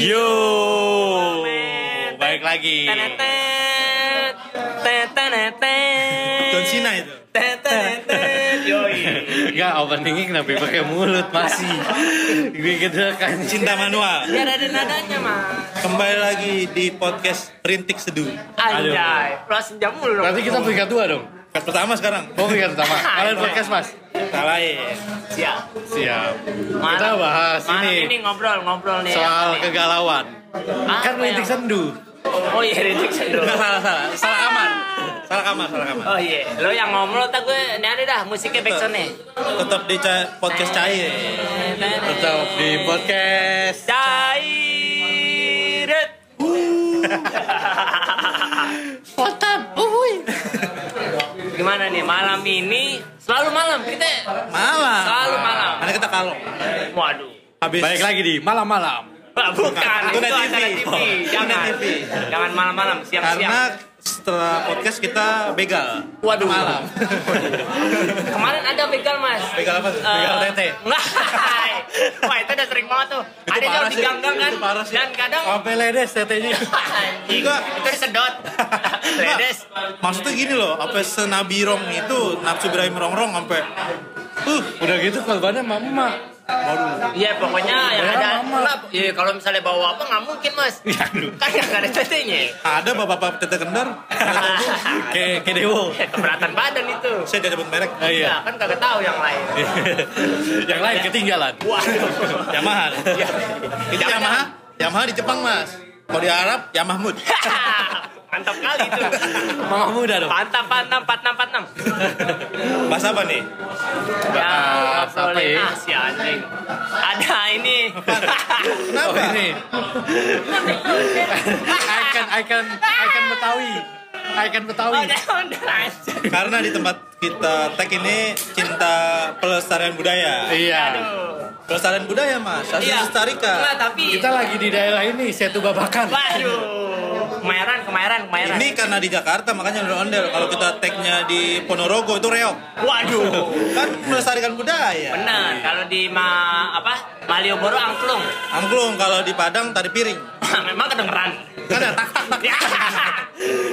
Yo, Men. baik lagi. John Cena itu. Yoi. Enggak, openingnya kenapa pakai mulut masih? Gue gitu kan. Cinta manual. Biar ada nadanya mas. Kembali lagi di podcast Rintik Seduh. Anjay, langsung jam mulu dong. Berarti kita peringkat dua dong. Podcast pertama sekarang. Oh, peringkat pertama. Kalian podcast mas. Kalahin. Siap. Siap. Kita Malam- bahas malam ini ini ngobrol-ngobrol nih. soal nih? kegalauan. Apa Kan rintik sendu. Oh iya, rintik sendu. Nggak, salah salah. Salah kamar. Salah kamar, salah kamar. Oh iya, lo yang ngomong tak gue ini ada dah musiknya backsound nih. Tetap di ca- podcast cair. Tetap di podcast. Cairet. Potan. Gimana nih malam ini? Selalu malam kita. Malam. Selalu malam. Karena kita kalong. Waduh. Habis. Baik lagi di malam-malam. Wah, bukan, Itu itu acara TV. TV. Oh, Jangan, TV. jangan malam-malam, siang-siang. Karena setelah podcast kita begal. Waduh. Malam. Kemarin ada begal mas. Begal apa? tuh? Eh, Begal tete. Enggak. Wah itu udah sering banget tuh. Itu ada yang diganggang kan. Parah sih. Dan kadang Sampai ledes tetenya. Enggak. Itu disedot. Ledes. Maksudnya gini loh, apa senabi rong itu nafsu birahi merongrong sampai uh Udah gitu kalbannya mama. Waduh. Iya pokoknya yang Ya, ada. Enggak, Iya kalau misalnya bawa apa nggak mungkin mas. Ya, aduh. Kan nggak ada tetenya. Ada bapak-bapak tete kendar. Kayak kayak dewo. Keberatan badan itu. Saya tidak sebut merek. Oh, Iya iya. kan kagak tahu yang lain. Yang lain ketinggalan. Waduh. Yamaha. Iya. Itu Yamaha. Yamaha di Jepang, Mas. Kalau di Arab, Yamahmud. Mantap kali itu. Mama muda dong. Mantap, mantap, mantap, mantap. Bahas apa nih? Ya, boleh. ya? Ah, si anjing. Ada ini. Kenapa? Oh ini. Icon icon icon Betawi. Icon Betawi. Udah, udah. anjing. Karena di tempat kita tag ini cinta pelestarian budaya. Iya. Aduh. Pelestarian budaya, Mas. Harus Iya. dilestarikan. Enggak, tapi Kita lagi di daerah ini Setu Babakan. Waduh. Kemayoran, kemayoran, kemayoran. Ini karena di Jakarta makanya ondel-ondel. Kalau kita tagnya di Ponorogo itu reok. Waduh. Kan melestarikan budaya. Benar, kalau di ma apa? Malioboro angklung. Angklung kalau di Padang tadi piring. Memang kedengeran. Kan ada tak tak tak. Ya.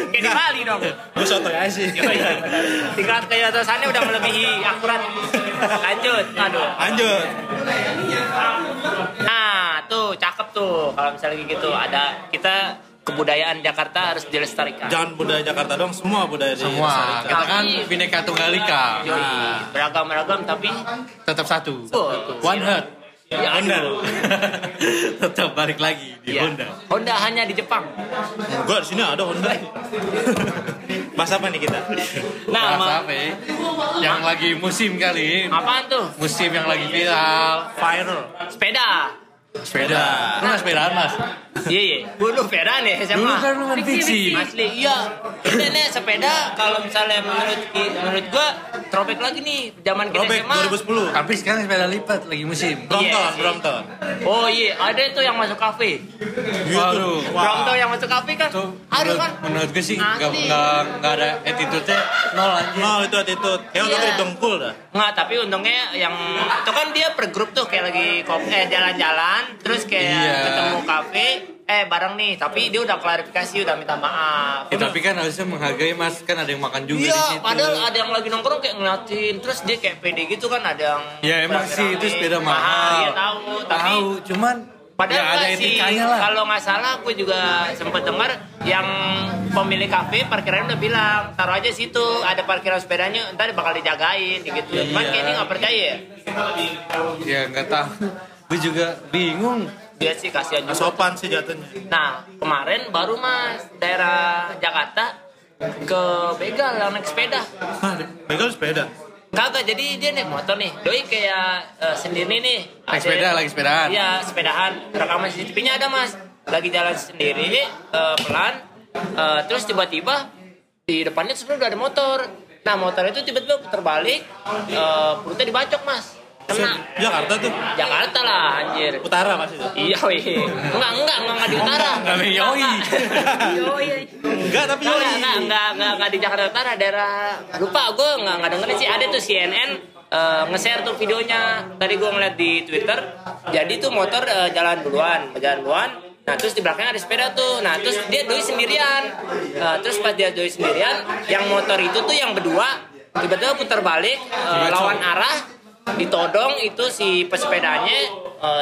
Kayak di Bali dong. Gue soto ya sih. Tingkat keatasanya udah melebihi akurat. Lanjut. Aduh. Lanjut. Nah, tuh cakep tuh. Kalau misalnya gitu ada kita kebudayaan Jakarta harus dilestarikan. Jangan budaya Jakarta dong, semua budaya di Semua. dilestarikan. Kita kan bineka tunggal ika. Yoi, beragam-beragam tapi Tetap satu. Oh, One heart. ya, Honda. Tetap balik lagi di Iya. Honda. Honda hanya di Jepang. Enggak, di sini ada Honda. Bahas apa nih kita? Nah, Bahas ma- apa ya? Yang lagi musim kali. apaan tuh? Musim yang lagi viral. Viral. Sepeda. Sepeda. Lu nggak sepedaan mas? Iya, iya. Dulu sepeda nih SMA. Dulu kan lu main fiksi. Asli, iya. Ini nih sepeda kalau misalnya menurut menurut gua throwback lagi nih zaman kita Robek SMA. 2010. Tapi sekarang sepeda lipat lagi musim. Brompton, Iya sih. Brompton. Oh iya, ada tuh yang masuk kafe. Waduh. Brompton yang masuk kafe kan? Tuh, Ada kan? menurut gue sih nggak Asli. nggak nggak ada attitude-nya nol anjir. No, itu attitude. Kayak Iya. untuk dengkul dah. Nggak, tapi untungnya yang itu kan dia per grup tuh kayak lagi eh jalan-jalan terus kayak Iya. ketemu kafe eh bareng nih tapi dia udah klarifikasi udah minta maaf. Ya, tapi kan harusnya menghargai mas kan ada yang makan juga di Iya, situ. padahal ada yang lagi nongkrong kayak ngeliatin terus dia kayak pede gitu kan ada yang Ya emang sih itu sepeda mahal. Iya tahu, tapi Tahu, cuman Padahal ya ada sih, etikanya lah. kalau nggak salah gue juga sempet dengar yang pemilik kafe parkiran udah bilang taruh aja situ ada parkiran sepedanya ntar bakal dijagain gitu. Cuman Iya. kayak ini nggak percaya ya. Ya nggak tahu. Gue juga bingung. Dia sih kasihan juga. sopan sih jatuhnya. Nah kemarin baru mas daerah Jakarta ke begal yang naik sepeda. Hah, begal sepeda. Kagak jadi dia naik motor nih. Doi kayak eh, sendiri nih. Naik sepeda lagi sepedaan. Iya, sepedahan. Rekaman CCTV-nya ada, Mas. Lagi jalan sendiri eh, pelan. eh, terus tiba-tiba di depannya sebenarnya udah ada motor. Nah, motor itu tiba-tiba putar balik. eh, perutnya dibacok, Mas. Kena. Jakarta tuh. Jakarta lah, anjir. Utara pasti tuh. Iya, wih. Enggak, enggak, enggak, enggak di utara. Enggak, enggak, yoi. Yoi. Enggak, tapi Enggak, yoi. enggak, enggak, enggak, enggak di Jakarta Utara, daerah lupa gue enggak enggak dengerin sih ada tuh CNN eh, nge-share tuh videonya. Tadi gue ngeliat di Twitter. Jadi tuh motor eh, jalan duluan, jalan duluan. Nah terus di belakangnya ada sepeda tuh. Nah terus dia doi sendirian. Eh, terus pas dia doi sendirian, yang motor itu tuh yang berdua tiba-tiba putar balik eh, lawan arah, ditodong itu si pesepedanya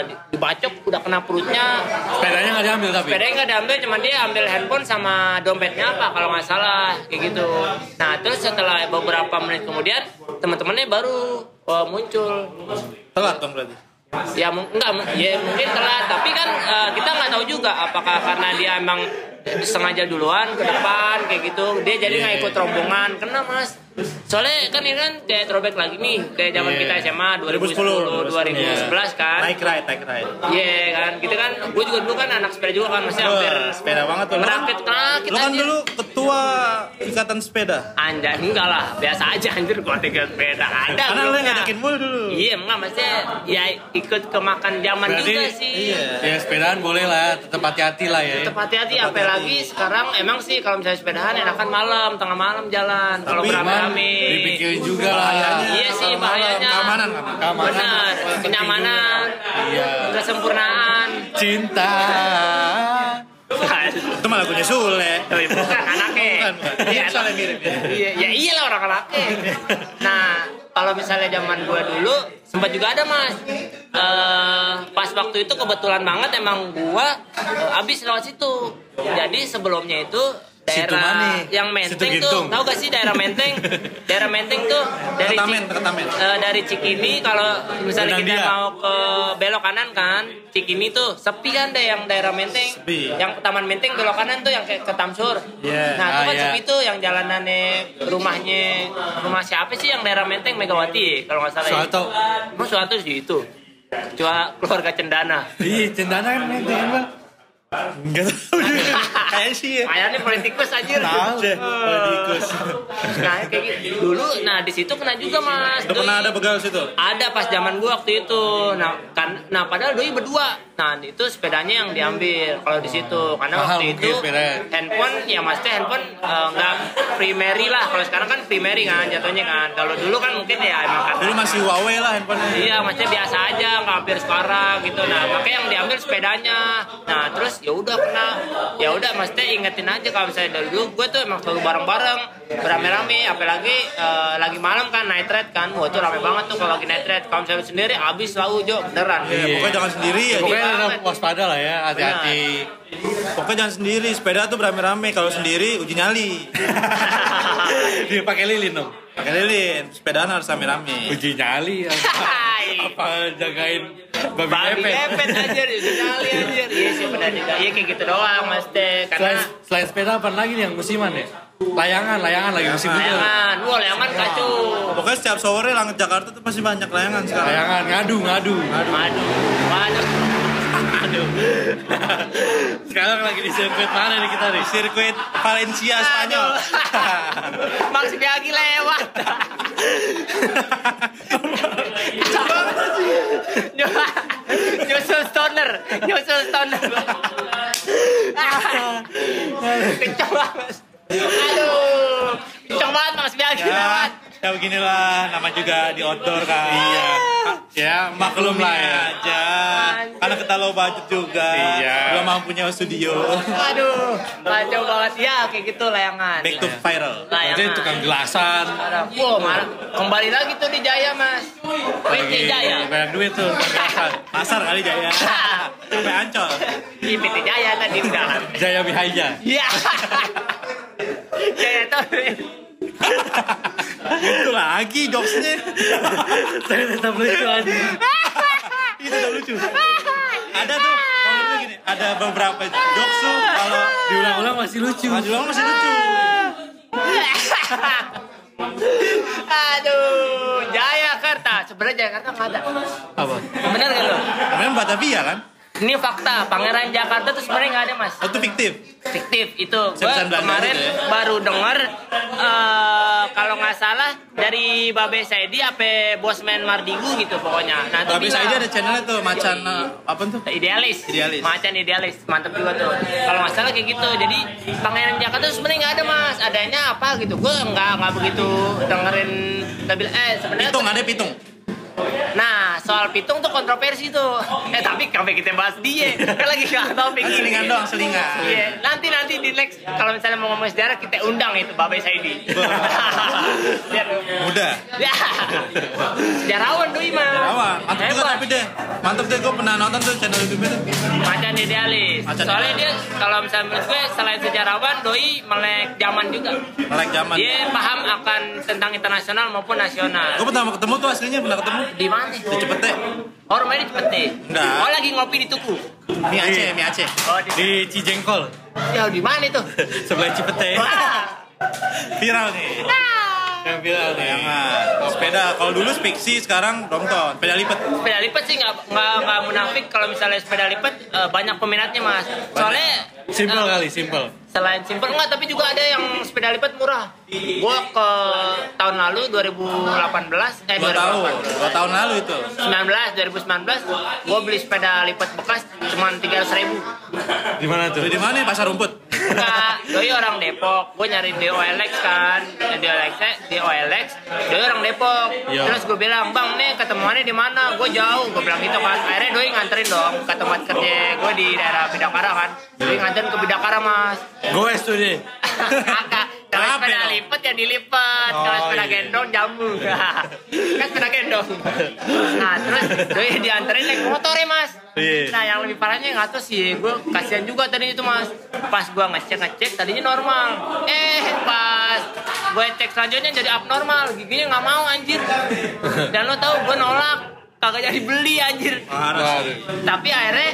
di- dibacok udah kena perutnya. Sepedanya nggak diambil tapi. Sepedanya nggak diambil, cuman dia ambil handphone sama dompetnya apa kalau nggak salah kayak gitu. Nah terus setelah beberapa menit kemudian teman-temannya baru eh, muncul. Telat dong berarti. Ya enggak, ya mungkin telat, tapi kan eh, kita nggak tahu juga apakah karena dia emang sengaja duluan ke depan kayak gitu, dia jadi nggak ikut rombongan, kena mas. Soalnya kan ini kan kayak throwback lagi nih, kayak zaman Iya. kita SMA 2010, 2011 kan. Naik ride, naik ride. Iya kan, kita kan, gue juga dulu kan anak sepeda juga kan, masih hampir sepeda banget tuh. Lu kan, merakit merakit lu kan aja. dulu ketua ikatan sepeda. Anjay, enggak lah, biasa aja anjir gua tinggal sepeda. Ada Karena lu ngajakin mulu dulu. Iya, enggak maksudnya ya ikut ke makan zaman Berarti juga sih. Iya. Ya sepedaan boleh lah, tetap hati-hati lah ya. Tetap hati-hati apalagi sekarang emang sih kalau misalnya sepedahan enakan malam, tengah malam jalan. Kalau Tapi Beramai-ramai. dipikirin juga lah. Iya sih bahayanya. keamanan, keamanan. Benar, kenyamanan, Iya. kesempurnaan. Cinta. Itu mah lagunya Sule. Bukan anaknya. Bukan, bukan. Iya, Soalnya mirip ya. Iya, ya iyalah orang anaknya. Nah, kalau misalnya zaman gua dulu sempat juga ada mas. Eh, pas waktu itu kebetulan banget emang gua eh, abis lewat situ. Jadi sebelumnya itu daerah yang Menteng tuh, tahu gak sih daerah Menteng? daerah Menteng tuh dari Ketamen, Ketamen. eh, dari Cikini kalau misalnya kita mau ke belok kanan kan, Cikini tuh sepi kan deh yang daerah Menteng. Sepi. Yang Taman Menteng belok kanan tuh yang kayak ke Tamsur. Iya. Nah, itu Ah, kan iya. sepi tuh yang jalanannya rumahnya rumah siapa sih yang daerah Menteng Megawati kalau nggak salah. ya? Soalnya Emang suatu sih itu. Cuma keluarga Cendana. Ih, cendana kan menteng kan? Enggak tahu juga. Kayaknya sih ya. Kayaknya politikus anjir. Tahu deh, politikus. Nah, kayak gitu. Dulu nah di situ kena juga Mas. Udah pernah ada begal situ? Ada pas zaman gua waktu itu. Nah, kan nah padahal doi berdua. Nah, itu sepedanya yang diambil kalau di situ karena Mahal waktu itu sepeda. handphone ya maksudnya handphone eh, nggak primary lah. Kalau sekarang kan primary kan jatuhnya kan. Kalau dulu kan mungkin ya emang karena Dulu masih Huawei lah handphonenya. Iya, maksudnya biasa aja, nggak hampir sekarang gitu. Nah, makanya yang diambil sepedanya. Nah, terus ya udah kena, ya udah, maksudnya ingetin aja kalau misalnya dari dulu gue tuh emang selalu bareng-bareng, berame-rame, apalagi eh, lagi malam kan night ride kan, wah itu rame banget tuh kalau lagi night ride. Kalau misalnya sendiri, abis selalu jo, beneran. Iya, pokoknya jangan sendiri ya. Pokoknya waspada lah ya, hati-hati. Pokoknya jangan sendiri. Sepeda tuh berame-rame. Kalau sendiri uji nyali. Dia pakai lilin dong. Pakai lilin. Sepedaan harus rame-rame. Uji nyali apa, apa jagain babi, Babi ngepet. aja, sekali aja. Iya sih benar juga. Iya kayak gitu doang, mas teh. Selain, Karena selain sepeda apa lagi nih yang musiman ya? Layangan, layangan lagi musim juga. layangan, wah layangan kacau. Pokoknya setiap sore langit Jakarta tuh pasti banyak layangan sekarang. Layangan, ngadu, ngadu. Aduh, waduh. Aduh. Sekarang lagi di sirkuit mana nih kita nih? Sirkuit Valencia Spanyol. Max Biaggi lewat. Nyusul stoner, nyusul stoner. Kencang banget. Aduh, kencang banget Max Biaggi ya, lewat. ya beginilah nama juga di outdoor kan. Iya. Ya, maklum lah ya. aja. Low budget juga. Iya. Belum mampu nyewa studio. Aduh, kacau banget ya kayak gitu layangan. Back to viral. Jadi Layangan. tukang gelasan. Wow, malah kembali lagi tuh di Jaya mas. PT Jaya. Banyak duit tuh gelasan. Pasar kali Jaya. Sampai Ancol. Di PT Jaya tadi udah. Jaya Bihaya. Iya. Jaya tuh. Itu lagi jokesnya. Saya tetap lucu aja. Itu udah lucu. Ada tuh, gini, ada beberapa jokes tuh kalau Diulang-ulang masih lucu. maju doang masih lucu. Aduh, Jayakarta. Sebenarnya Jakarta nggak ada. Apa? Bener nggak lo? Namanya Batavia kan? Ini fakta. Pangeran Jakarta tuh sebenarnya nggak ada mas. Oh, itu fiktif. Fiktif itu. Gue kemarin gitu ya? baru denger eh, kalau nggak salah dari Babe Saidi apa Bosman Mardigu gitu pokoknya. Nah, bilang- saya ada channelnya tuh macan eh, apa tuh? idealis Idealis. macan idealis mantep juga tuh kalau nggak salah kayak gitu jadi pangeran Jakarta tuh sebenarnya nggak ada mas adanya apa gitu gue nggak nggak begitu dengerin tapi eh sebenarnya Pitung ada pitung. nah soal pitung tuh kontroversi tuh. Eh tapi sampai kita bahas dia, kan lagi nggak topik. Kan selingan ini. doang, selingan. Iya, nanti nanti di next kalau misalnya mau ngomong sejarah kita undang itu Babe Saidi. Biar Mudah. ya. Sejarawan doi mah. Sejarawan. Mantap juga tapi deh. Mantap deh gue pernah nonton tuh channel YouTube itu. Macan idealis. Macan Soalnya dia kalau misalnya menurut gue selain sejarawan, doi melek zaman juga. Melek zaman. Dia paham akan tentang internasional maupun nasional. Gue pertama ketemu tuh aslinya pernah ketemu Di mana? di Cepete. Oh rumahnya di Cepete. Enggak. Oh lagi ngopi di Tuku. Mie Aceh, mie Aceh. Oh di, Di Cijengkol. ya di mana itu? Sebelah Cipete. Wah. Viral nih. Yang viral nih. Kalau sepeda, kalau dulu Spixi, sekarang Brompton. Sepeda lipat. sepeda lipat sih nggak nggak munafik kalau misalnya sepeda lipat eh, banyak peminatnya mas. Soalnya Simple eh, kali, simple. Selain simpel enggak, tapi juga ada yang sepeda lipat murah. Gua ke tahun lalu 2018 eh Dua tahun. 2018. Dua tahun lalu itu. 19 2019 gua beli sepeda lipat bekas cuma 300 ribu Di mana tuh? Di mana? Pasar rumput. Enggak doi orang Depok. Gue nyari DOLX kan. DOLX DOLX doi orang Depok. Iya. terus gue bilang bang nih ketemuannya di mana? Gue jauh. Gue bilang gitu kan. Akhirnya doi nganterin dong ke tempat kerja gue di daerah Bidakara kan. Doi nganterin ke Bidakara mas. Goes tuh deh. Kakak, kalau Apa sepeda dong? lipat ya dilipat, kalau Oh, sepeda iya. gendong jamu. kan sepeda gendong. Nah, terus doi dianterin naik motor ya, Mas. Iya. Nah, yang lebih parahnya nggak tahu sih, gue kasihan juga tadi itu, Mas. Pas gue ngecek ngecek tadinya normal. Eh, pas gue cek selanjutnya jadi abnormal, giginya nggak mau anjir. Dan lo tahu gue nolak, kagak jadi beli anjir. Parah. Tapi akhirnya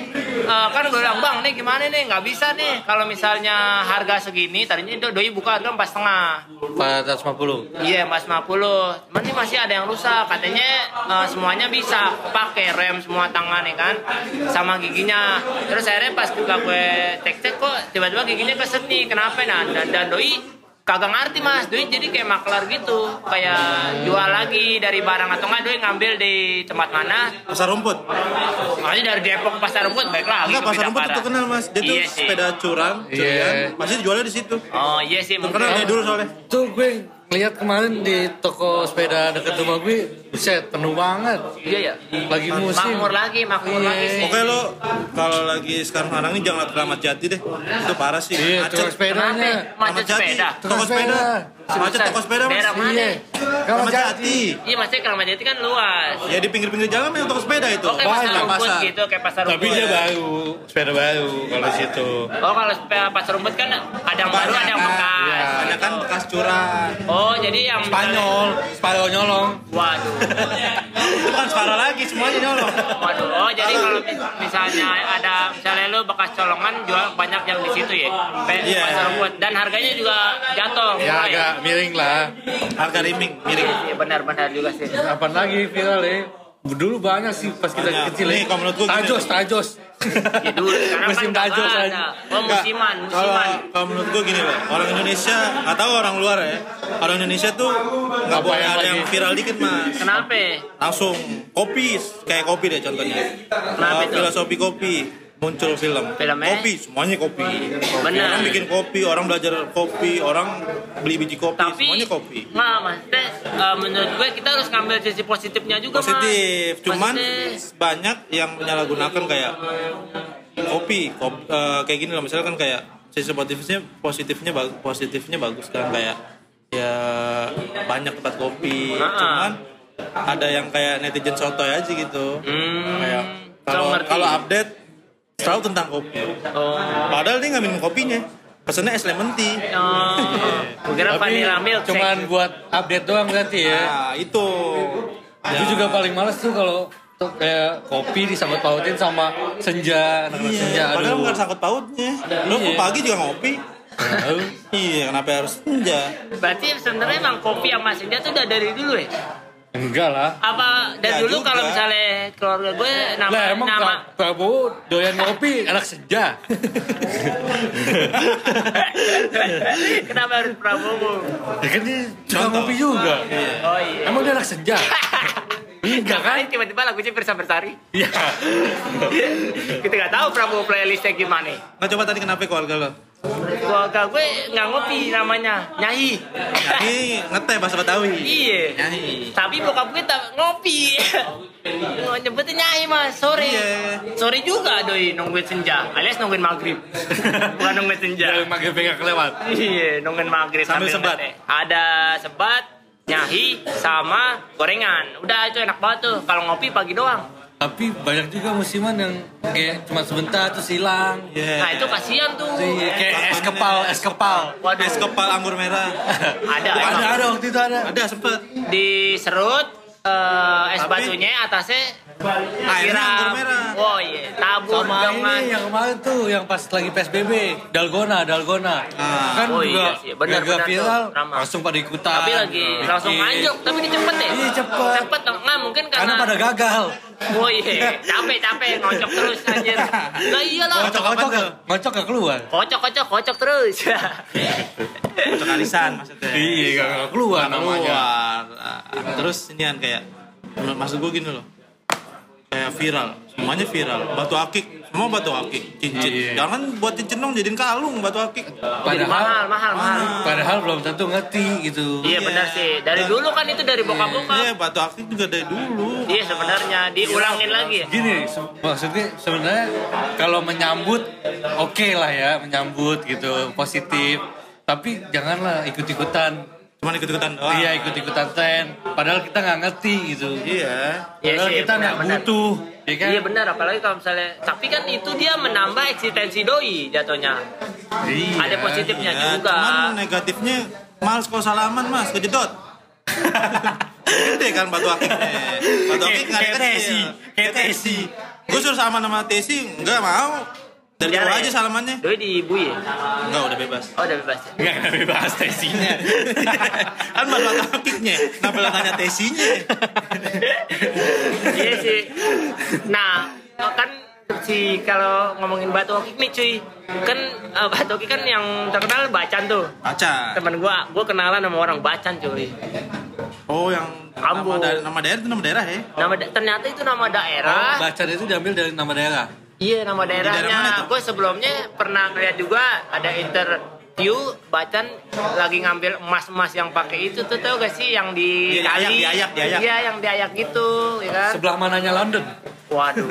eh, kan gue bilang bang nih gimana nih? Nggak bisa nih. Kalau misalnya harga segini tadinya itu doi buka harga empat setengah. 450. iya mas 50 cuman ini masih ada yang rusak. Katanya eh, semuanya bisa pakai rem semua tangan ya kan sama giginya. Terus akhirnya pas juga gue cek cek kok tiba-tiba giginya keset nih kenapa? Nah dan, dan doi kagak ngerti mas doi jadi kayak maklar gitu kayak jual lagi dari barang atau enggak doi ngambil di tempat mana Pasar rumput. Makanya dari Depok ke Pasar Rumput baik lagi Enggak, ke pasar rumput itu terkenal mas. Dia tuh Iya sih. sepeda curang, Iya. curian. Pasti dijualnya di situ. Oh iya sih mungkin. Terkenal dari dulu soalnya. Tuh gue lihat kemarin di toko sepeda dekat rumah gue, buset penuh banget. Iya ya. Lagi musim. Makmur lagi, makmur Iya. lagi sih. Oke lo kalau lagi sekarang sekarang ini jangan lewat Keramat Jati deh. Itu parah sih. Iya, Macet. sepedanya. Macet sepeda. Toko sepeda. Macet toko sepeda mas. Daerah mana? Iya. Kalau Keramat Jati. Iya maksudnya Keramat Jati kan luas. Ya di pinggir-pinggir jalan yang toko sepeda itu. Kayak pasar rumput pasar. gitu, kayak pasar Tapi rumput. dia baru, sepeda baru kalau di situ. Oh kalau sepeda pasar rumput kan ada yang baru, ada yang bekas. Iya. Banyak kan bekas curang. Oh jadi yang Spanyol, Spanyol nyolong. Waduh. Itu bukan suara lagi semuanya nyolong. Waduh. Oh jadi kalau mis- misalnya ada misalnya lu bekas colongan jual banyak yang di situ ya. Kayak Iya. pasar rumput dan harganya juga jatuh. Ya murah agak miring lah. Harga riming, miring. Iya benar-benar juga sih. Kapan lagi viral ya? Dulu banyak sih pas kita Banyak. kecil ya. Nih, kalau menurut gua gini. Tajos, tajos. Ya dulu sekarang Musim kan tajos aja. Oh musiman, Kalau musiman. kalau menurut gue gini loh, orang Indonesia nggak tahu orang luar ya. Orang Indonesia tuh nggak boleh ada lagi? yang viral dikit mas. Kenapa? Langsung kopi, kayak kopi deh contohnya. Kenapa Uh, filosofi kopi muncul film. Filmnya? Kopi, semuanya kopi. Benar. Orang bikin kopi, orang belajar kopi, orang beli biji kopi, Tapi semuanya kopi. nggak maksudnya eh, menurut gue kita harus ngambil sisi positifnya juga Mas. Positif, cuman Positif. banyak yang menyalahgunakan kayak kopi, kop- eh, kayak gini loh misalnya kan kayak sisi positifnya positifnya bagus positifnya bagus kan kayak ya banyak tempat kopi Ah. cuman ada yang kayak netizen sotoy aja gitu Hmm, kayak kalau kalau update selalu tentang kopi Oh. padahal dia nggak minum kopinya pesennya es lemon tea Oh. Gue kira Tapi vanilla milk cuman buat update doang berarti ya. nah itu Gue juga paling males tuh kalau tuh kayak kopi disangkut pautin sama senja, anak-anak senja. Iya, padahal Aduh. bukan sangkut pautnya lo Iya. pagi juga ngopi Tahu. iya kenapa harus senja Berarti sebenarnya emang kopi sama senja tuh udah dari dulu ya? Enggak lah. Apa dari Nggak dulu juga. kalau misalnya keluarga gue nama Lah emang nama Pra- Prabowo doyan ngopi anak senja. Kenapa harus Prabowo? ya kan dia suka ngopi juga. Oh iya. Emang dia anak senja. Enggak kan? Tiba-tiba lagunya Pirsa Bersari? Iya. Kita nggak tahu Prabowo playlistnya gimana. Nah coba tadi kenapa keluarga lo? Keluarga gue nggak ngopi namanya, nyahi. Ini ngeteh bahasa Betawi. Iya. Nyanyi. Tapi bokap gue tak ngopi. Nyebutnya nyai mas, sore. Iya. Sore juga doi nungguin senja, alias nungguin maghrib. Bukan nungguin senja. Jangan pakai pegang kelewat. Iya, nungguin maghrib Sambil sebat. ngeteh. Ada sebat, nyahi, sama gorengan. Udah itu enak banget tuh. Kalau ngopi pagi doang. Tapi banyak juga musiman yang kayak cuma sebentar terus hilang. Iya. Nah itu kasihan tuh. Iya, kayak es kepal, es kepal. Waduh, Es kepal anggur merah. ada. Ada, emang. ada waktu itu ada. Ada sempet. Diserut eh, es Tapi- batunya atasnya Airnya anggur merah. Oh iya, tabur Sama ini yang kemarin tuh yang pas lagi PSBB, Dalgona, Dalgona. Ah. Kan Oh juga iya benar, benar tuh, viral ramah. langsung pada ikutan. Tapi lagi langsung anjok, tapi ini cepet deh. Iya, cepet. Cepet nggak mungkin Karena karena. pada gagal. Oh iya, capek capek ngocok terus anjir. Lah iyalah. Ngocok-ngocok tuh? Ngocok gak keluar. Kocok kocok kocok terus. Untuk arisan maksudnya. Iya, gak, keluar namanya. Keluar. Terus ini kan kayak maksud gue gini loh. Kayak viral, semuanya viral. Batu akik, semua batu akik, cincin. Iya. Jangan buat cincin dong jadiin kalung batu akik. Jadi mahal mahal mahal. Padahal belum tentu ngerti gitu. Iya benar sih. Dari dulu kan itu dari bokap Iya, bokap. batu akik juga dari dulu. Iya sebenarnya diulangin lagi. ya. Gini, se- maksudnya sebenarnya kalau menyambut oke lah ya, menyambut gitu positif. Tapi janganlah ikut-ikutan. Cuman ikut-ikutan doang. Iya, ikut-ikutan tren. Padahal kita nggak ngerti gitu. Iya. Iya Padahal sih, kita nggak butuh, ya kan? Iya benar, apalagi kalau misalnya. Tapi kan itu dia menambah eksistensi doi jatuhnya. Iya. Ada positifnya Ya, juga. cuman negatifnya males kalau salaman mas, kejedot. Gede kan batu akiknya. Batu akik nggak ada Kayak kecil. Tesi, kayak Tesi. Gue suruh sama Tesi, enggak mau. Dari jauh Jarang aja ya? salamannya. Doi di ibu ya? Enggak, udah bebas. Oh udah bebas ya? Nggak kena bebas tesinya. kan batu akiknya, kenapa tanya Tesinya? iya sih. Nah, kan si kalau ngomongin batu akik nih cuy, kan eh, batu akik kan yang terkenal bacan tuh. Baca. Temen gua, gua kenalan sama orang bacan cuy. Oh, yang Ambo. nama, daerah, nama daerah itu nama daerah ya? Nama da- ternyata itu nama Oh, daerah. baca itu diambil dari nama daerah. Iya nama daerah daerahnya. tuh? Gue sebelumnya pernah lihat juga ada interview Bacan lagi ngambil emas-emas yang pakai itu tuh tau gak sih yang di Iya, kali? diayak. Iya yang diayak gitu, ya kan? Sebelah mananya London? Waduh.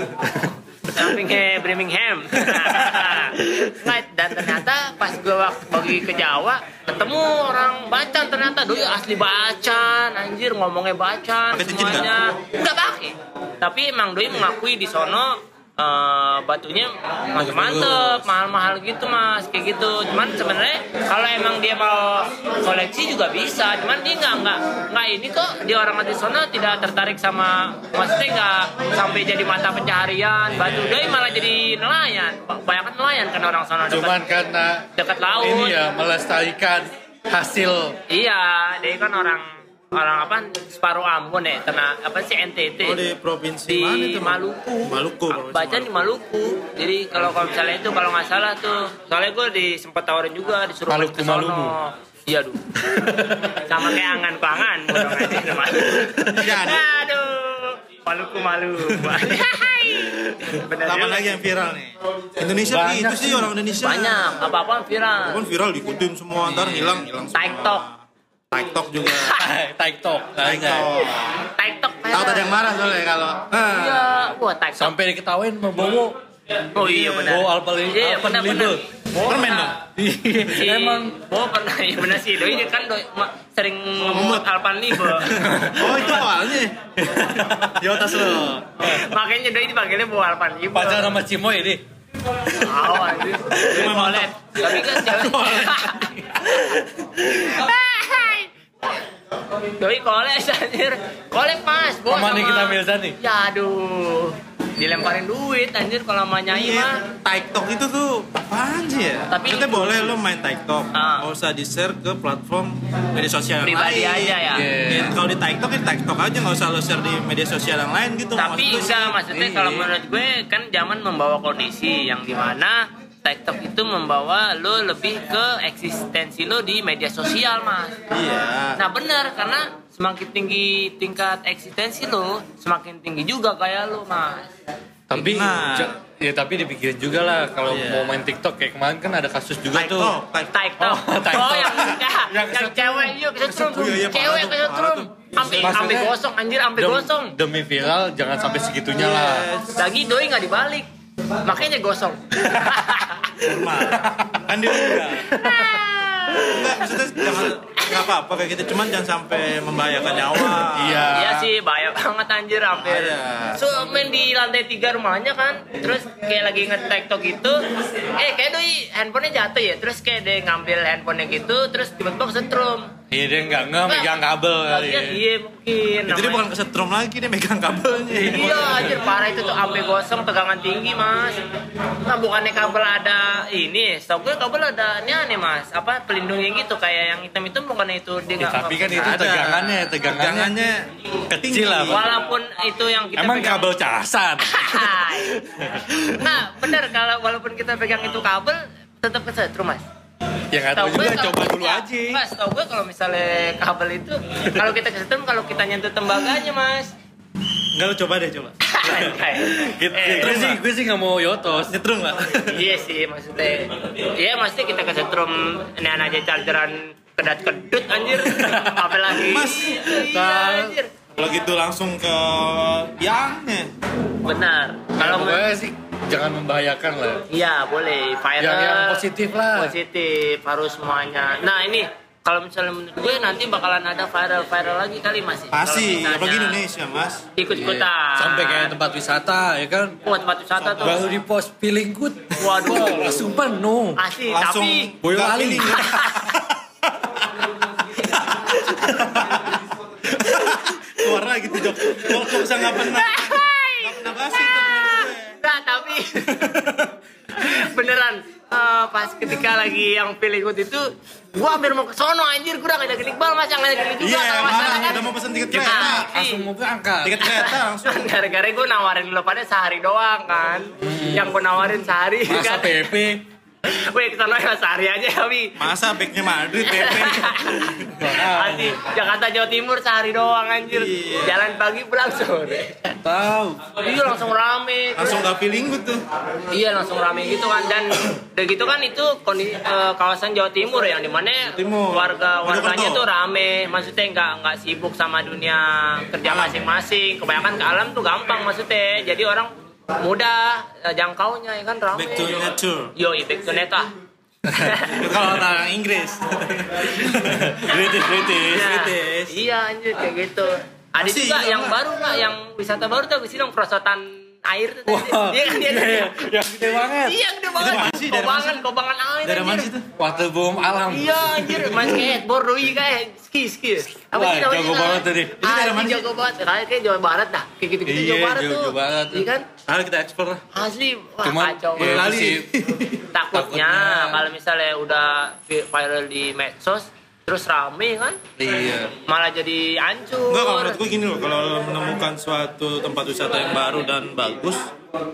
Sampingnya Birmingham. Nggak, dan ternyata pas gue bagi ke Jawa ketemu orang Bacan ternyata doi asli Bacan anjir ngomongnya Bacan Pakai cincin semuanya nggak pakai tapi emang doi mengakui di sono eh, batunya mantep-mantep mahal-mahal gitu mas. Kayak gitu. Cuman sebenarnya kalau emang dia mau koleksi juga bisa. Cuman dia nggak nggak nggak ini kok. Dia orang di sono tidak tertarik sama maksudnya nggak sampai jadi mata pencaharian. Batu doi malah jadi nelayan. Banyak nelayan kan orang sono dekat, Cuman karena dekat laut. ini ya melestarikan hasil iya dia kan orang orang apa separuh Ambon ya kena apa sih NTT Oh, di provinsi di mana itu? Maluku. Maluku. Baca di Maluku. Jadi kalau kalau misalnya itu kalau nggak salah tuh, soalnya gue di sempat tawarin juga disuruh Maluku. Maluku. Iya duh. Sama kayak angan kelangan nama. Jadi. Aduh. Maluku Maluku. Bener Apa juga. lagi yang viral nih? Indonesia Banyak itu sih sih. orang Indonesia. Banyak, apa-apa viral. Kan viral diikutin semua, ntar hilang, hilang semua. TikTok. TikTok juga. TikTok. TikTok. TikTok Tahu tadi yang marah soalnya kalau. Iya, wah TikTok. Sampai diketawain sama Bowo. Oh iya benar. Bowo Alpali, Iya, benar, benar. Permen dong. Emang oh pernah ya benar sih doi dia kan doi sering ngemut Alpan Libe Oh itu awalnya. Di atas lo. makanya doi dipanggilnya bawa Alpan Libe pacar sama Cimoy deh. Tahu anjir tapi kan cewek. doi collab anjir collab mas bawa Sama sama Nikita Mirzani. ya aduh dilemparin duit anjir kalau sama nyai Iya, mah TikTok itu tuh apaan sih ya? Tapi- Maksudnya boleh lo main TikTok, Ah. nggak usah di share ke platform media sosial yang pribadi lain. aja ya Iya. Ya, kalau di TikTok ya TikTok aja nggak usah lo share di media sosial yang lain gitu. tapi enggak maksudnya Iya. kalau menurut gue kan zaman membawa kondisi yang di mana TikTok itu membawa lo lebih ke eksistensi lo di media sosial mas Iya. nah benar karena semakin tinggi tingkat eksistensi lo semakin tinggi juga kayak lo mas Tapi Nah. ya tapi dipikirin juga lah kalau Iya. mau main TikTok kayak kemarin kan ada kasus juga tuh. TikTok. Oh, TikTok. Oh, yang enggak. Yang cewek yuk kesetrum. Iya, iya, Cewek tuh, kesetrum. Maksudnya- sampai gosong anjir, Dem- gosong. Demi viral jangan sampai segitunya lah. Lagi doi nggak dibalik. Makanya gosong. Normal. kan dia udah. Enggak, maksudnya jangan nggak apa-apa kayak gitu, cuman jangan sampai membahayakan nyawa. Iya. Iya sih, bahaya banget anjir hampir. Bahaya. So main di lantai tiga rumahnya kan, terus kayak lagi nge-tiktok gitu, eh kayak doi handphonenya jatuh ya, terus kayak dia ngambil handphonenya gitu, terus tiba-tiba kesetrum. Iya dia nggak nggak megang kabel kali. Lagian ya. iya mungkin. Jadi dia bukan kesetrum lagi, dia megang kabelnya. Iya anjir parah itu tuh sampai gosong tegangan tinggi mas Nah bukannya kabel ada ini Setahu gue kabel ada ini aneh mas Apa pelindungnya gitu Kayak yang hitam-hitam bukannya itu dia Ya, nggak tapi kan itu Ada. tegangannya, tegangannya kecil lah. Walaupun itu yang kita Emang pegang- kabel casan. Hai. Nah benar kalau walaupun kita pegang itu kabel Tetap kesetrum mas ya nggak tahu juga kalau- coba dulu ya, aja. Mas, tau gue kalau misalnya kabel itu Kalau kita kesetrum kalau kita nyentuh tembaganya mas Enggak lu coba deh coba. Gitu. Eh, gue sih gue sih nggak mau yotos. Nyetrum nggak? iya sih maksudnya iya maksudnya kita kesetrum ini aja chargeran kedat kedut anjir apalagi Mas, iya anjir Kalau gitu langsung ke yangnya. benar Kalau gue sih jangan membahayakan lah. iya boleh viral Yang yang positif lah. positif harus semuanya nah ini kalau misalnya menurut gue nanti bakalan ada viral viral lagi kali mas Pasti, apalagi Indonesia, Mas. ikut ikutan Sampai kayak tempat wisata ya kan. Wah, tempat wisata tuh Baru di pos feeling good. Waduh. Langsung penuh. Langsung tapi Boyolali. Keluar lagi tuh Jok. Jok Jok bisa nggak pernah. Nggak pernah basi. Nah, tapi beneran eh, pas ketika lagi yang pilih ikut itu gua hampir mau ke sono anjir gua udah ngajak Iqbal mas yang ngajak juga Iya, kalau mana masalah kan udah mau pesen tiket kereta. Langsung mau berangkat. Tiket kereta langsung. gara-gara gue nawarin lo pada sehari doang kan yang gue nawarin sehari Masa kan PP. Wih ke sana ya sehari aja tapi Masa backnya Madrid, PP. Hati Jakarta Jawa Timur sehari doang anjir Iya. Jalan pagi pulang sore Tahu. Iya langsung rame Langsung gak feeling gue tuh. Iya langsung rame gitu kan dan udah gitu kan itu kondi, eh, kawasan Jawa Timur yang di mana Timur. warga warganya tuh rame maksudnya nggak nggak sibuk sama dunia kerja masing-masing kebanyakan ke alam tuh gampang maksudnya jadi orang mudah eh, jangkaunya ya kan rame Back to nature. yo back to ah Kalau orang Inggris. British, British. Iya. British. iya anjir kayak gitu ada Masih juga yang lah. baru nggak yang wisata baru tuh sih dong perosotan air tuh Wah, iya kan iya kan? iya, yang gede banget. iya gede banget mana sih? Dari kobangan kobangan air Dari mana sih tuh? Oh, Waterboom alam. Iya anjir main skateboard doi kayak ski ski. Apa sih namanya? jago banget tadi. Itu dari mana? Jago banget. Kayak kayak Jawa Barat dah. Kayak gitu-gitu Iya, Jawa Barat tuh. Jawa Barat. Iya kan? Ayo kita ekspor lah. Asli wah Cuman kacau. ya, sih. Takutnya takutnya. kalau misalnya udah vi- viral di medsos terus rame kan Iya. malah jadi hancur. Enggak, kalau menurut gue gini loh, kalau lo menemukan suatu tempat wisata yang baru dan bagus,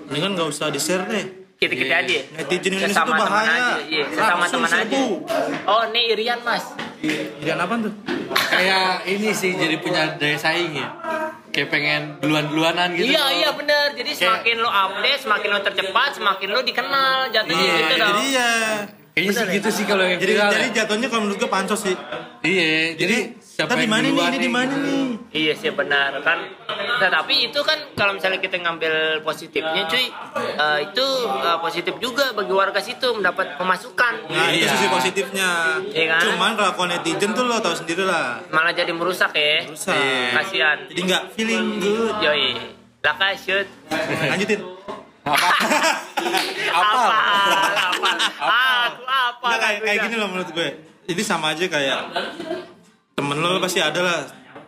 ini kan nggak usah di-share deh. Kita-kita Iya. aja. Netizen Indonesia tuh teman bahaya. aja. Iya, sesama Langsung teman aja. Oh, ini Irian, Mas. Irian apa tuh? Kayak ini sih jadi punya daya saing ya. Kayak pengen duluan-duluanan gitu. Iya, iya bener. Jadi Kayak- semakin lo update, semakin lo tercepat, semakin lo dikenal jatuhnya Iya, gitu dong. Jadi ya, Kayaknya sih gitu sih kalau yang jadi viral jadi ya. jatuhnya kalau menurut gue pansos sih. Iya, jadi siapa Tapi di yang mana nih? Ini di mana gitu. nih? Iya sih benar kan. Nah, tapi itu kan kalau misalnya kita ngambil positifnya cuy, eh, itu eh, positif juga bagi warga situ mendapat pemasukan. Nah, itu Iya. sisi positifnya. Iya kan? Cuman kelakuan netizen tuh lo tau sendiri lah. Malah jadi merusak ya. Rusak. Kasihan. Jadi nggak feeling good. Yoi. Laka shoot. Lanjutin. Apa? Apa? Apa? Apa? Aku apa? Nggak, kayak, kayak gini loh menurut gue. Jadi sama aja kayak temen lo pasti ada lah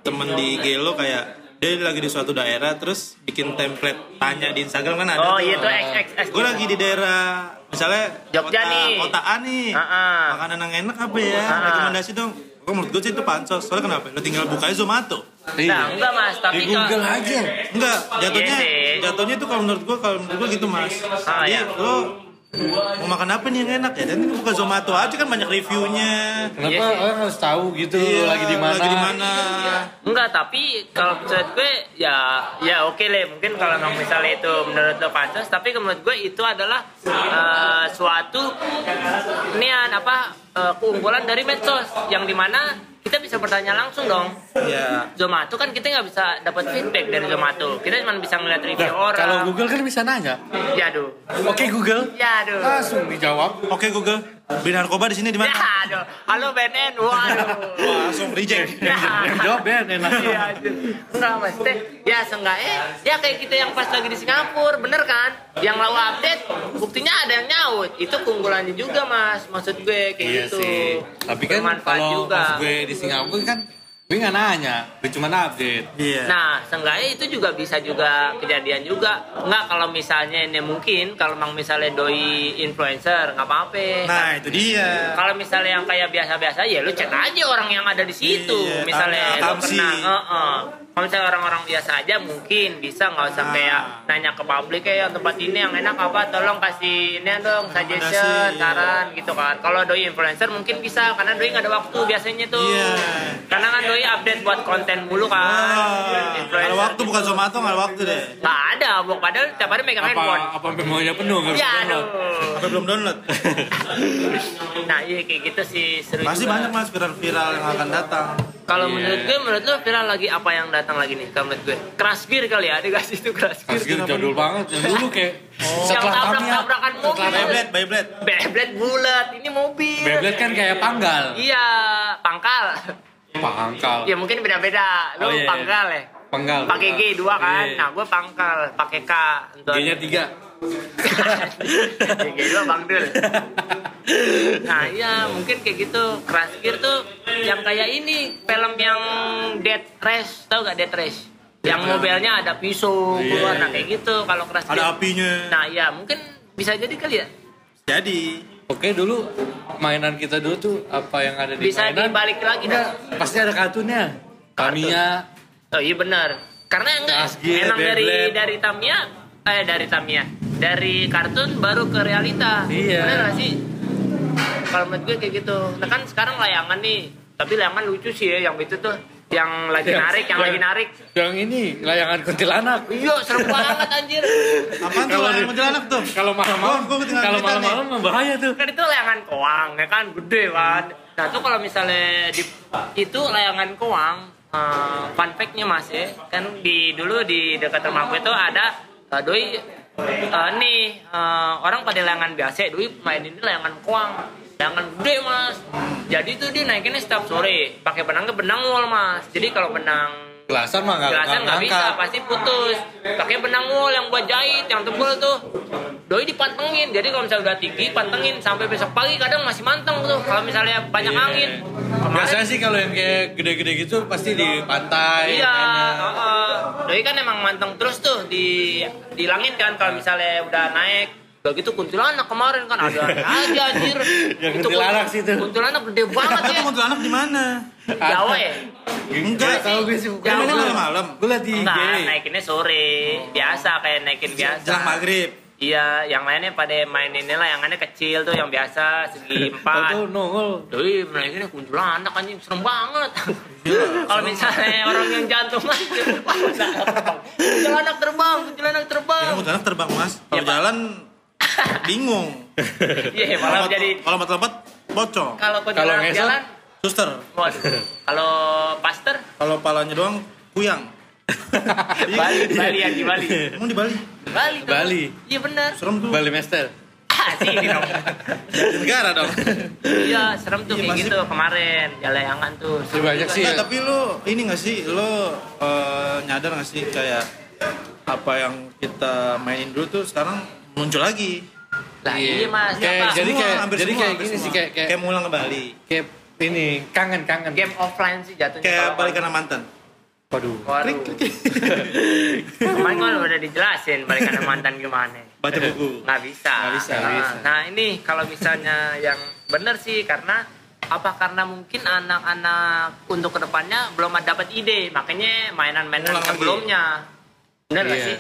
temen di Gelo kayak dia lagi di suatu daerah terus bikin template tanya di Instagram kan ada. Oh iya tuh XXX. Gue lagi di daerah misalnya Jogja kota, nih. kota A nih. Ah-ah. Makanan yang enak apa ya? Ah-ah. Rekomendasi dong. Kok menurut gue sih itu pansos. Soalnya kenapa? Lo tinggal buka aja Zomato. Nah, Iya. enggak Mas, tapi Di Google kalau- aja. Enggak, jatuhnya Iya jatuhnya itu kalau menurut gue kalau menurut gue gitu mas. Ah, Jadi iya. lo mau makan apa nih yang enak ya dan buka Zomato aja kan banyak reviewnya Kenapa Iya sih. orang harus tahu gitu Iya, lagi di mana? lagi di mana Enggak, tapi kalau menurut gue ya ya oke le. Mungkin kalau memang misalnya itu menurut lo pantas, tapi menurut gue itu adalah eh, suatu nian apa eh, keunggulan dari medsos yang di mana kita bisa bertanya langsung dong. ya Zomato kan kita nggak bisa dapat feedback dari Zomato. Kita cuma bisa ngeliat review Nah, orang. kalau Google kan bisa nanya. Ya aduh. Oke Google. Ya aduh. Langsung dijawab. oke Google beli narkoba di sini di Ya mana aduh. Halo BNN. Waduh. langsung reject Ya. Jawab Ben enak. Iya. Enggak, Mas. Teh, ya seenggaknya ya kayak kita yang pas lagi di Singapura, bener kan? Yang lalu update, buktinya ada yang nyaut. Itu keunggulannya juga, Mas. Maksud gue kayak Iya gitu. sih. Tapi kan Bermanfaat kalau pas gue di Singapura kan gue nggak nanya, gue cuma update. iya Nah, seenggaknya itu juga bisa juga kejadian juga. Enggak kalau misalnya ini mungkin kalau memang misalnya doi influencer nggak apa-apa. nah itu dia Kalau misalnya yang kayak biasa-biasa ya lu cek aja orang yang ada di situ. Iya, misalnya lu pernah, Heeh. Kalau misalnya orang-orang biasa aja mungkin bisa nggak usah Ah. kayak nanya ke publik kayak tempat ini yang enak apa tolong kasih ini dong suggestion, Rekomendasi, saran gitu kan. Kalau doi influencer mungkin bisa karena doi nggak ada waktu biasanya tuh. Iya. Karena kan doi update buat konten mulu kan. Wah, ada waktu bukan Zomato nggak ada waktu deh Nggak ada, Bok. Padahal tiap hari megang handphone. Apa apa memorinya penuh nggak bisa Ya download. aduh. apa belum download Nah iya kayak gitu sih seru pasti juga. banyak mas viral-viral yang akan datang Kalau Iya. menurut gue, menurut lo viral lagi apa yang datang lagi nih? Kalau menurut gue, crash gear kali ya, dikasih itu crash gear. Pas gitu jadul banget. Yang dulu kayak Yang setelah kami tabrak-tabrakan mobil. Beyblade Beyblade Beyblade bulat, ini mobil. Beyblade kan kayak panggal. Iya, pangkal. Pangkal. ya mungkin beda-beda. Lo Oh, iya, iya. pangkal ya. Panggal. Pakai G dua kan. Iya. Nah, gue pangkal, pakai K. Untuk G-nya tiga. G dua Bang Dul. Nah iya mungkin kayak gitu Crash Gear tuh yang kayak ini film yang Dead Race tau gak Dead Race? Yang mobilnya ada pisau Iya. keluar nah kayak gitu kalau Crash Gear. ada apinya Nah iya mungkin bisa jadi kali ya jadi Oke dulu mainan kita dulu tuh apa yang ada di bisa mainan dibalik lagi dah. pasti ada kartunnya. Tamiya, Oh iya benar. Karena enggak Crash Gear, emang dari dari Tamiya eh dari Tamiya dari kartun baru ke realita. Iya. Bener gak sih? Kalau menurut gue kayak gitu. Nah kan sekarang layangan nih. Tapi layangan lucu sih ya yang itu tuh yang lagi Yang- narik, yang lagi yang- narik. yang ini layangan kuntilanak. Iya, serem banget anjir. apaan tuh Kalau layangan kuntilanak tuh Kalau malam-malam, kalau malam-malam bahaya tuh. Kan itu layangan koang, ya kan gede kan. Nah, tuh kalau misalnya di itu layangan koang, eh, fun fact-nya Mas ya, kan di dulu di dekat rumah gue tuh ada eh, doi eh, nih eh, orang pada layangan biasa, doi main ini layangan koang. Layangan gede mas, jadi tuh dia naikinnya setiap sore, pakai benangnya benang wol mas. Jadi kalau benang Gelasan mah nggak Gelasan nggak bisa, pasti putus. Pakai benang wool yang buat jahit, yang tebel tuh. Doi dipantengin. Jadi kalau misalnya udah tinggi, pantengin sampai besok pagi kadang masih manteng tuh. Kalau misalnya banyak Iya. angin. Kemarin Biasanya sih kalau yang kayak gede-gede gitu pasti di pantai. Iya, heeh. Doi kan emang manteng terus tuh di di langit kan kalau misalnya udah naik. Udah gitu kuntilanak kemarin kan ada aja anjir. Yang Itu kuntilanak kun- sih tuh. Kuntilanak gede banget ya. kuntilanak di mana Jawa ya? enggak tahu gue sih. Mainnya dulu- malam-malam Gue liat di IG. Enggak, naikinnya sore. Biasa kayak naikin biasa. jelang maghrib Iya, yang lainnya pada main ini lah, yang lainnya kecil tuh, yang biasa segi Tahu empat. nongol. Doi, mereka ini kuntilanak anjing serem banget. Iya, Kalau misalnya orang yang jantungan, kuntilanak terbang, kuntilanak ya terbang. kuntilanak terbang mas Ya, kalau Pak. jalan bingung Iya, malah Kalau- jadi kalau mata lompat bocong kalau kuntilanak ngesot? jalan, suster. Kalau pastor, kalau palanya doang kuyang Bali, Bali yang di Bali. emang di Bali Bali. tuh. Bali. Iya benar. serem tuh Bali Master. Ah, sini dong. Negara dong Iya, serem tuh Iya, kayak masih- gitu kemarin. Jalayangan tuh. Masih banyak sih. Nggak, tapi lu ini gak sih lo eh, nyadar gak sih kayak apa yang kita mainin dulu tuh sekarang muncul lagi Lah iya, Mas. Kayak- jadi Semua, kayak- hampir jadi semua, kayak gini sih, semua. kayak- kayak- kayak mulang kembali Kayak ini kangen-kangen. game offline sih jatuhnya. kayak kalau- balikan sama mantan Waduh. Waduh. Kemarin kan udah dijelasin balikan sama mantan gimana. baca buku Nggak bisa. Nggak bisa, Nah, bisa. Nah ini kalau misalnya yang benar sih karena apa karena mungkin anak-anak untuk ke depannya belum ada dapat ide makanya mainan-mainan sebelumnya bener nggak Iya. sih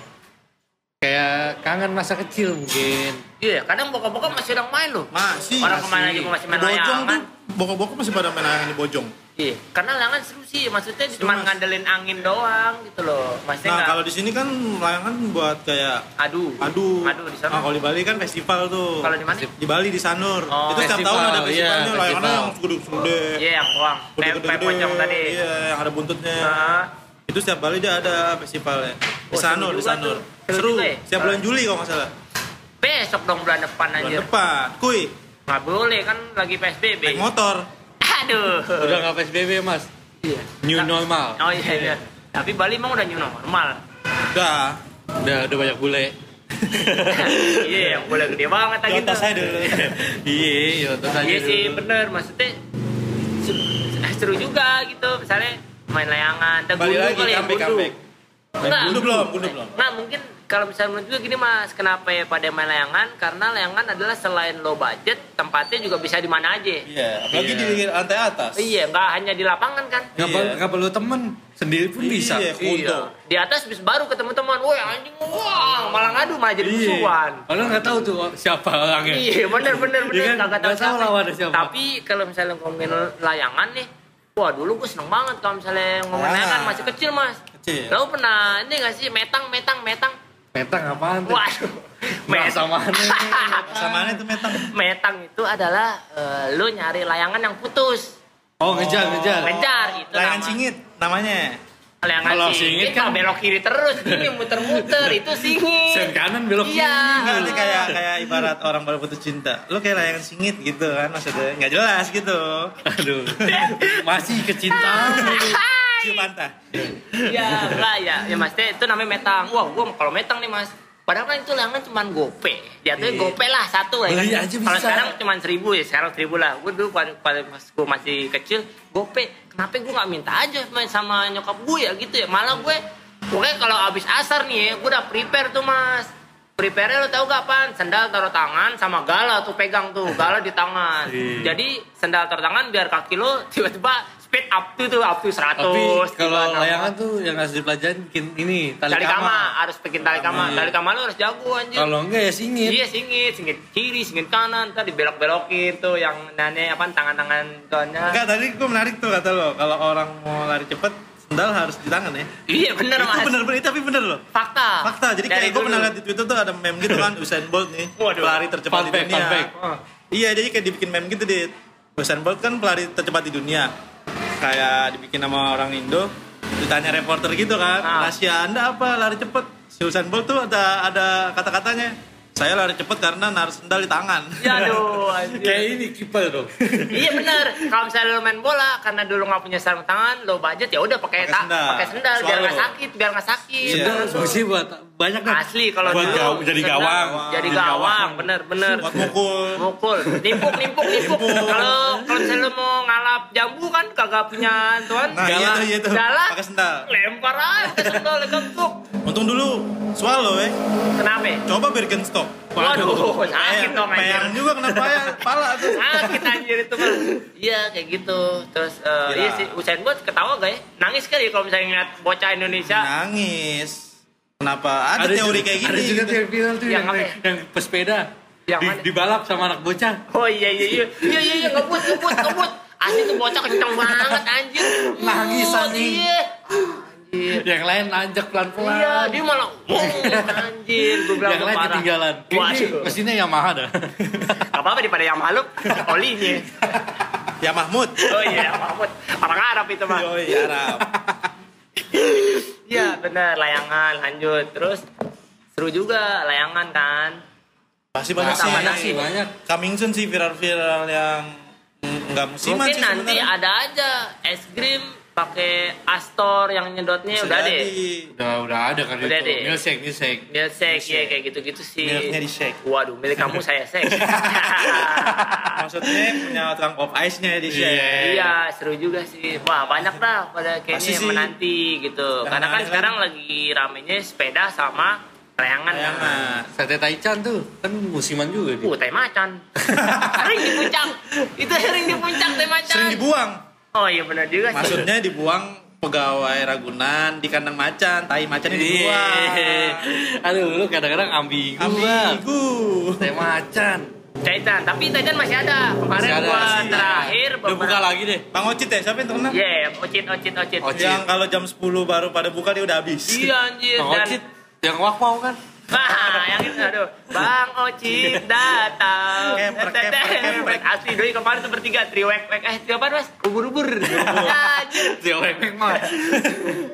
Kayak kangen masa kecil mungkin. Iya, kadang bokap-bokap masih orang main loh. Masih. Orang ke mana juga masih main Bojong layangan. tuh, bokap-bokap masih pada main layangan di Bojong. Iya, karena layangan seru sih. Maksudnya Seru, cuma Mas. ngandelin angin doang gitu loh. Maksudnya Nah, nggak kalau di sini kan layangan buat kayak adu. adu. Adu di sana. Nah, kalau di Bali kan festival tuh. Kalau di mana? Di Bali di Sanur. Oh, itu setiap tahun ada iya, festivalnya layangannya festival. yang segede-segede. Iya, yang doang. Kayak Gede-gede. pocong tadi. Iya, yang ada buntutnya. Nah, Itu setiap Bali dia ada festivalnya. Di Oh, Sanur, di Sanur. tuh. Seru Seru. juga ya? Setiap bulan Juli kalau nggak salah. besok dong bulan depan Bulan anjir. depan. Kuy, Nggak boleh kan lagi PSBB. naik motor. Aduh. Udah nggak PSBB mas. Iya. New Nah, normal. Oh iya iya. Tapi Bali emang udah new normal. Udah. Udah udah banyak bule. Iya, yang boleh gede banget lagi Di atas tuh. saya dulu. Iya, iya, terus aja Iya sih bener maksudnya seru, seru juga gitu misalnya main layangan Balik lagi, kali ya comeback, gundu. comeback. Enggak, Gundu belum, gundu belum. Nah mungkin kalau misalnya menurut juga gini mas, kenapa ya pada main layangan? Karena layangan adalah selain low budget, tempatnya juga bisa di mana aja. Iya, apalagi Iya. di lantai atas. Iya, nggak hanya di lapangan kan? Nggak Iya. nggak perlu temen sendiri pun bisa. Iya, Iya. Di atas bis baru ketemu teman, woi anjing, wah malah ngadu malah jadi Iya. musuhan. Padahal nggak tahu tuh siapa orangnya. Iya bener bener bener Iya kan? kagak tahu Nggak tahu siapa. lawannya siapa. Tapi kalau misalnya ngomongin layangan nih, wah dulu gue seneng banget kalau misalnya ngomongin Ah. layangan masih kecil mas. Kecil. Lo pernah ini gak sih metang metang metang? Metang apaan tuh? Waduh. Bahasa mana nih? Sama itu metang. metang itu adalah eh, lo nyari layangan yang putus. Oh ngejar ngejar. Ngejar itu Layangan nama. singit namanya. Layangan Kalau singit, singit kan belok kiri terus, ini muter-muter itu singit. Sen kanan belok kiri. Iya. Enggak, ini kayak kayak ibarat orang baru putus cinta. Lu kayak layangan singit gitu kan maksudnya. Nggak jelas gitu. Aduh. Masih kecintaan. Cium pantai. Iya, enggak ya. Ya maksudnya itu namanya metang. Wah, gua kalau metang nih, Mas. Padahal kan itu layangan cuma gope. Jatuhnya Iya. gope lah satu ya kan. Beli aja Kalau sekarang cuma seribu ya, sekarang seribu lah. Gue dulu pada, pada pas gue masih kecil, gope. Kenapa gue nggak minta aja main sama nyokap gue ya gitu ya. Malah gue, pokoknya kalau abis asar nih ya, gue udah prepare tuh mas. Prepare lo tau gak apaan? Sendal taruh tangan sama gala tuh pegang tuh, gala di tangan. Iya. Jadi sendal taruh tangan biar kaki lo tiba-tiba speed up tuh tuh up to 100. Tapi kalau layangan tuh yang harus dipelajarin bikin ini tali, tali kama. kama harus bikin tali kama Iya. tali kama lu harus jago anjir Kalau enggak ya singit. iya singit singit kiri singit kanan tadi belok belokin tuh yang nane apa tangan-tangan tuannya Enggak, tadi gue menarik tuh kata lo. Kalau orang mau lari cepet, sendal harus di tangan ya. iya bener itu mas bener bener tapi bener loh. fakta Fakta. Jadi kayak gue pernah lihat di Twitter tuh ada meme gitu kan Usain Bolt nih, Waduh. pelari tercepat Fun di fact, dunia. fun fact. Oh. Iya, jadi kayak dibikin meme gitu di Usain Bolt kan pelari tercepat di dunia. Kayak dibikin sama orang Indo, ditanya reporter gitu kan, Ah. rahasia Anda apa lari cepet? Si Usain Bolt tuh ada ada kata-katanya. Saya lari cepet karena naruh sendal di tangan. ya aduh anjir. Kayak ini kiper dong. iya bener kalau misalnya lo main bola karena dulu nggak punya sarung tangan lo budget ya udah pakai Pakai ta- sendal. pakai sendal biar nggak sakit biar nggak sakit Iya. Sendal fungsi buat banyak kan. asli kalau buat dulu gaw- jadi sendal gawang. jadi gawang bener bener Buat mukul. mukul nimpuk nimpuk nimpuk kalau kalau misalnya lu mau ngalap jambu kan kagak punya tuan Nah, iya tuh, iya tuh. galak Pakai sendal. lempar aja ke sendal gempuk Untung dulu swallow ya. kenapa Coba Birkenstock. Waduh sakit dong anjir juga kena payah, pala tuh. sakit anjir itu mah iya kayak gitu terus eh, Gila. iya sih Usain Bolt ketawa gak ya nangis kali kalau misalnya ngeliat bocah Indonesia Nangis. Kenapa? Ada, teori juga- kayak gini. Ada juga gitu. teori viral tuh Yang yang, yang, yang pesepeda. Yang di, mana? dibalap sama anak bocah. oh iya iya iya iya iya iya ngebut ngebut ngebut asli tuh bocah kenceng banget anjir Nangis, Oh, anjing. iya anjir Yang lain nanjak pelan-pelan. Iya, dia malah wow, anjir, gue bilang yang lain parah. ketinggalan. Ini mesinnya Yamaha dah. Gak apa-apa daripada yang malu, olinya. Ya Mahmud. Oh iya, Mahmud. Orang Arab itu mah. Yoi, Arab. Iya, bener, layangan, lanjut. Terus seru juga layangan kan. Pasti banyak Nah, sih. banyak sih. banyak. Coming soon sih viral-viral yang nggak musiman Mungkin sih nanti sebenarnya. ada aja es krim pakai Astor yang nyedotnya Bisa udah deh. Udah udah ada kan Udah itu. deh. Milkshake, milkshake. Dia shake ya kayak gitu-gitu sih. Milknya di shake. Waduh, milik kamu saya shake. Maksudnya punya tukang pop ice-nya di shake. Iya. Iya, seru juga sih. Wah, banyak dah pada kayaknya yang menanti gitu. Karena kan sekarang lagi ramenya sepeda sama layangan. Layangan. Sate Taichan tuh kan musiman juga dia. Uh, teh macan. sering di puncak. Itu sering di puncak teh macan. Sering dibuang. Oh iya benar juga sih. Maksudnya dibuang pegawai Ragunan di kandang macan, tai macannya di Iya. luar. Aduh, lu kadang-kadang ambigu. Ambigu. Teh macan. Titan, tapi Titan masih ada. Kemarin Masih ada, gua masih ada. terakhir Udah buka lagi deh. Bang Ocit ya, siapa yang terkenal? Yeah, ocit, ocit, ocit. Ocit. Yang kalau jam 10 baru pada buka dia udah habis. Iya anjir. Bang Dan, Ocit, yang wak mau kan? Wah, yang itu aduh. Bang Ocit datang. Keprek, keprek, keprek. Asli doi kemarin tuh bertiga triwek wek eh trio apa Mas? Ubur-ubur. Ya, anjir. Siapa yang mah?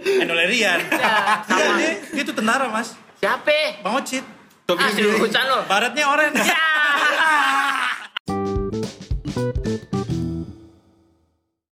Enolerian. Ya, Iya, sama. dia, dia tuh tentara, Mas. Siapa? Bang Ocit. Tapi Ah, urusan lo. Baratnya oren. Ya.